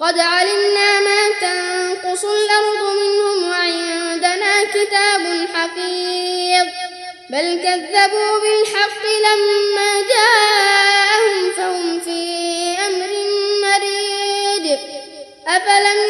قد علمنا ما تنقص الأرض منهم وعندنا كتاب حفيظ بل كذبوا بالحق لما جاءهم فهم في أمر مريد أفلم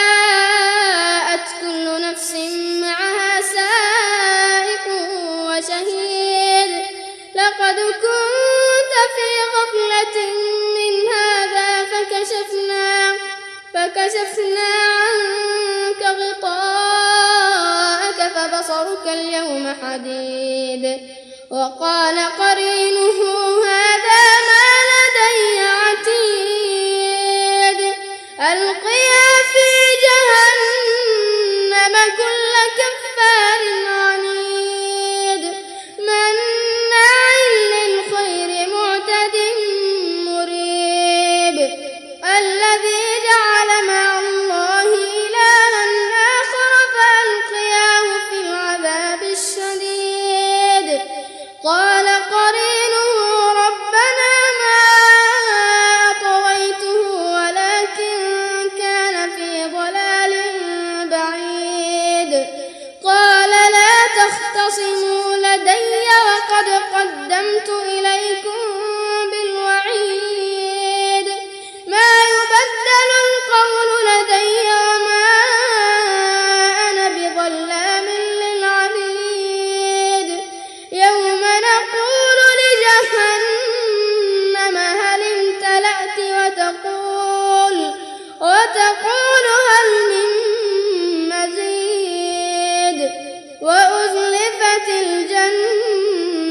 حديد. وقال قرينه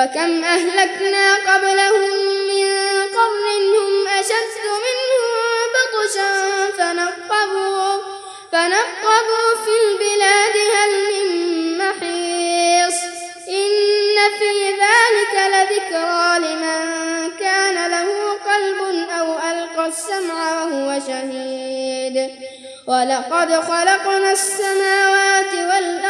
وكم أهلكنا قبلهم من قرن هم أشد منهم بطشا فنقبوا, فنقبوا في البلاد هل من محيص؟ إن في ذلك لذكرى لمن كان له قلب أو ألقى السمع وهو شهيد. ولقد خلقنا السماوات والأرض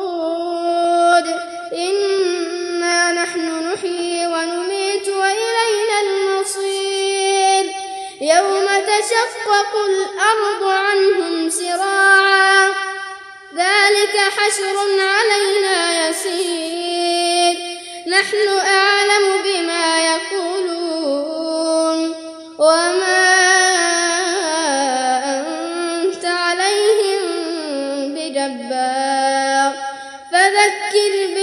تشقق الأرض عنهم سراعا. ذلك حشر علينا يسير. نحن أعلم بما يقولون. وما أنت عليهم بجبار. فذكر بالله